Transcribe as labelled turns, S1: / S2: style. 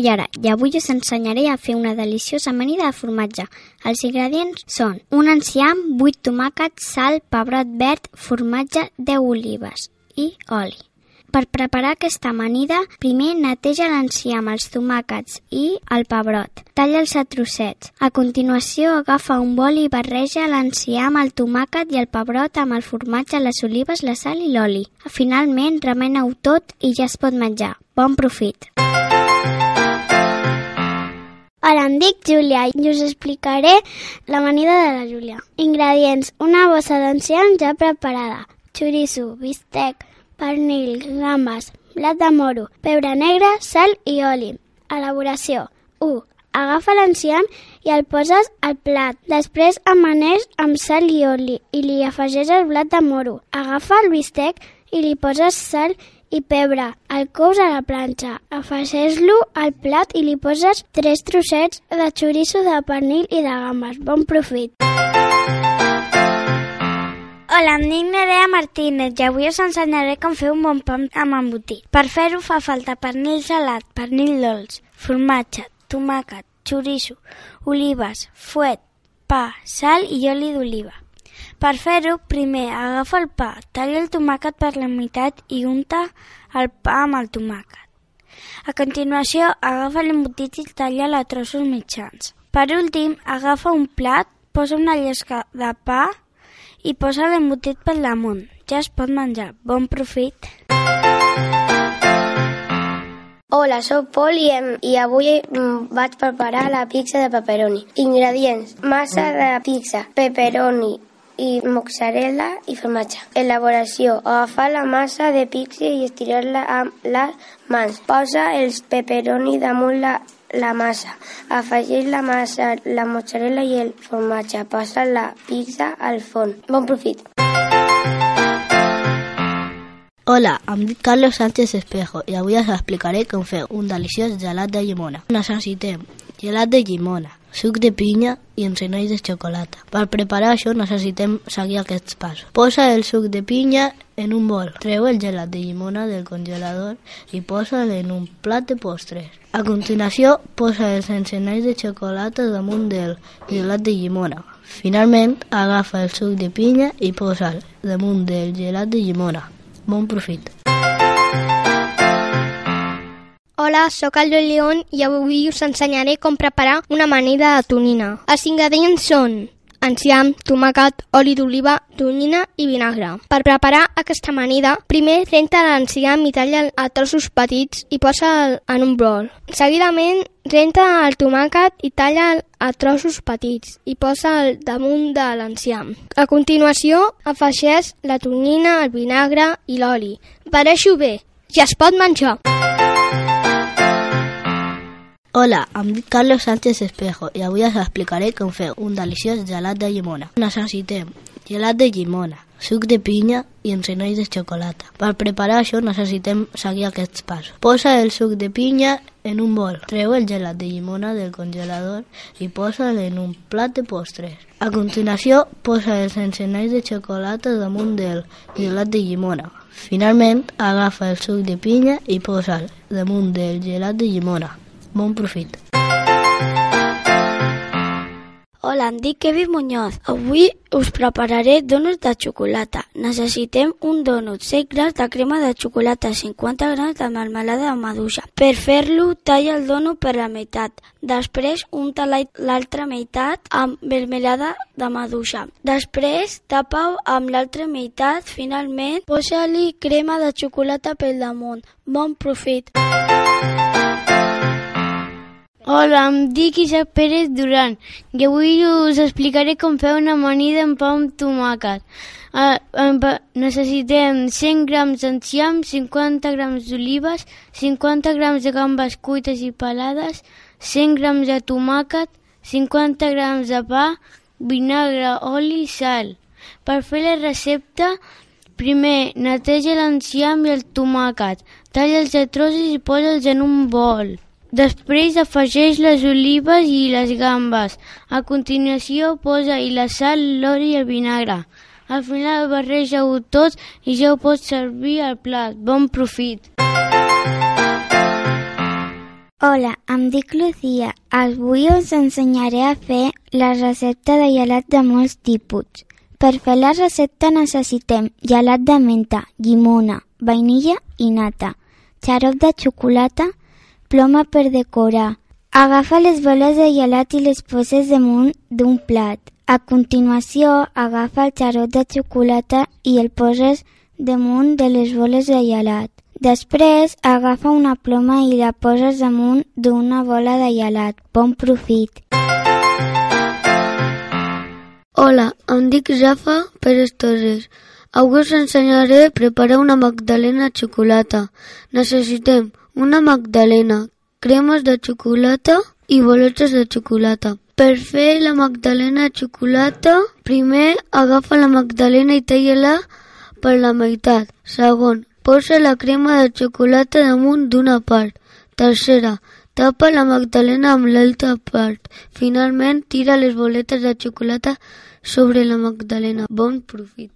S1: Nayara i avui us ensenyaré a fer una deliciosa amanida de formatge. Els ingredients són un enciam, 8 tomàquets, sal, pebrot verd, formatge, 10 olives i oli. Per preparar aquesta amanida, primer neteja l'enciam, els tomàquets i el pebrot. Talla'ls a trossets. A continuació, agafa un bol i barreja l'enciam, el tomàquet i el pebrot amb el formatge, les olives, la sal i l'oli. Finalment, remena-ho tot i ja es pot menjar. Bon profit!
S2: Hola, em dic Júlia i us explicaré l'amanida de la Júlia. Ingredients. Una bossa d'enciam ja preparada. Xoriço, bistec, pernil, gambes, blat de moro, pebre negre, sal i oli. Elaboració. 1. Agafa l'enciam i el poses al plat. Després amaneix amb sal i oli i li afegeix el blat de moro. Agafa el bistec i li poses sal i pebre. El cous a la planxa. Afegeix-lo al plat i li poses tres trossets de xoriço de pernil i de gambes. Bon profit!
S3: Hola, em dic Nerea Martínez i avui us ensenyaré com fer un bon pa amb embotit. Per fer-ho fa falta pernil salat, pernil dolç, formatge, tomàquet, xoriço, olives, fuet, pa, sal i oli d'oliva. Per fer-ho, primer agafa el pa, talla el tomàquet per la meitat i unta el pa amb el tomàquet. A continuació, agafa l'embotit i talla a trossos mitjans. Per últim, agafa un plat, posa una llesca de pa i posa l'embotit pel damunt. Ja es pot menjar. Bon profit!
S4: Hola, sóc Pol i, em, i avui mm, vaig preparar la pizza de pepperoni. Ingredients. Massa de pizza, pepperoni i mozzarella i formatge. Elaboració. Agafar la massa de pizza i estirar-la amb les mans. Posa els pepperoni damunt la la massa. Afegeix la massa, la mozzarella i el formatge. Passa la pizza al forn. Bon profit!
S5: Hola, em dic Carlos Sánchez Espejo i avui us explicaré com fer un deliciós gelat de llimona. Necessitem gelat de llimona, suc de pinya i encenalls de xocolata. Per preparar això necessitem seguir aquests passos. Posa el suc de pinya en un bol. Treu el gelat de llimona del congelador i posa'l en un plat de postres. A continuació, posa els encenalls de xocolata damunt del gelat de llimona. Finalment, agafa el suc de pinya i posa'l damunt del gelat de llimona. Bon profit!
S6: Hola, sóc el Joel León i avui us ensenyaré com preparar una amanida de tonyina. Els ingredients són enciam, tomàquet, oli d'oliva, tonyina i vinagre. Per preparar aquesta amanida, primer renta l'enciam i talla a trossos petits i posa'l en un bol. Seguidament, renta el tomàquet i talla a trossos petits i posa'l damunt de l'enciam. A continuació, afegeix la tonyina, el vinagre i l'oli. Barreixo bé, ja es pot menjar.
S5: Hola, em dic Carlos Sánchez Espejo i avui us explicaré com fer un deliciós gelat de llimona. Necessitem gelat de llimona, suc de pinya i encenalls de xocolata. Per preparar això necessitem seguir aquests passos. Posa el suc de pinya en un bol. Treu el gelat de llimona del congelador i posa'l en un plat de postres. A continuació, posa els encenalls de xocolata damunt del gelat de llimona. Finalment, agafa el suc de pinya i posa'l damunt del gelat de llimona. Bon profit!
S3: Hola, em dic Kevin Muñoz. Avui us prepararé donuts de xocolata. Necessitem un donut, 100 grams de crema de xocolata, 50 grams de melmelada de maduixa. Per fer-lo, talla el donut per la meitat. Després, unta l'altra meitat amb melmelada de maduixa. Després, tapa amb l'altra meitat. Finalment, posa-li crema de xocolata pel damunt. Bon profit!
S7: Hola, em dic Isaac Pérez Duran i avui us explicaré com fer una amanida amb pa amb tomàquet. Amb, necessitem 100 grams d'enciam, 50 grams d'olives, 50 grams de gambes cuites i pelades, 100 grams de tomàquet, 50 grams de pa, vinagre, oli i sal. Per fer la recepta, primer neteja l'enciam i el tomàquet, talla'ls a trossos i posa'ls en un bol. Després afegeix les olives i les gambes. A continuació posa-hi la sal, l'oli i el vinagre. Al final barreja-ho tot i ja ho pots servir al plat. Bon profit!
S3: Hola, em dic Lucía. Avui us ensenyaré a fer la recepta de gelat de molts tipus. Per fer la recepta necessitem gelat de menta, llimona, vainilla i nata, xarop de xocolata, ploma per decorar. Agafa les boles de gelat i les poses damunt d'un plat. A continuació, agafa el xarop de xocolata i el poses damunt de les boles de gelat. Després, agafa una ploma i la poses damunt d'una bola de gelat. Bon profit!
S8: Hola, em dic Rafa Pérez Torres. Avui us ensenyaré a preparar una magdalena de xocolata. Necessitem una magdalena, cremes de xocolata i boletes de xocolata. Per fer la magdalena de xocolata, primer agafa la magdalena i talla-la per la meitat. Segon, posa la crema de xocolata damunt d'una part. Tercera, tapa la magdalena amb l'altra part. Finalment, tira les boletes de xocolata sobre la magdalena. Bon profit!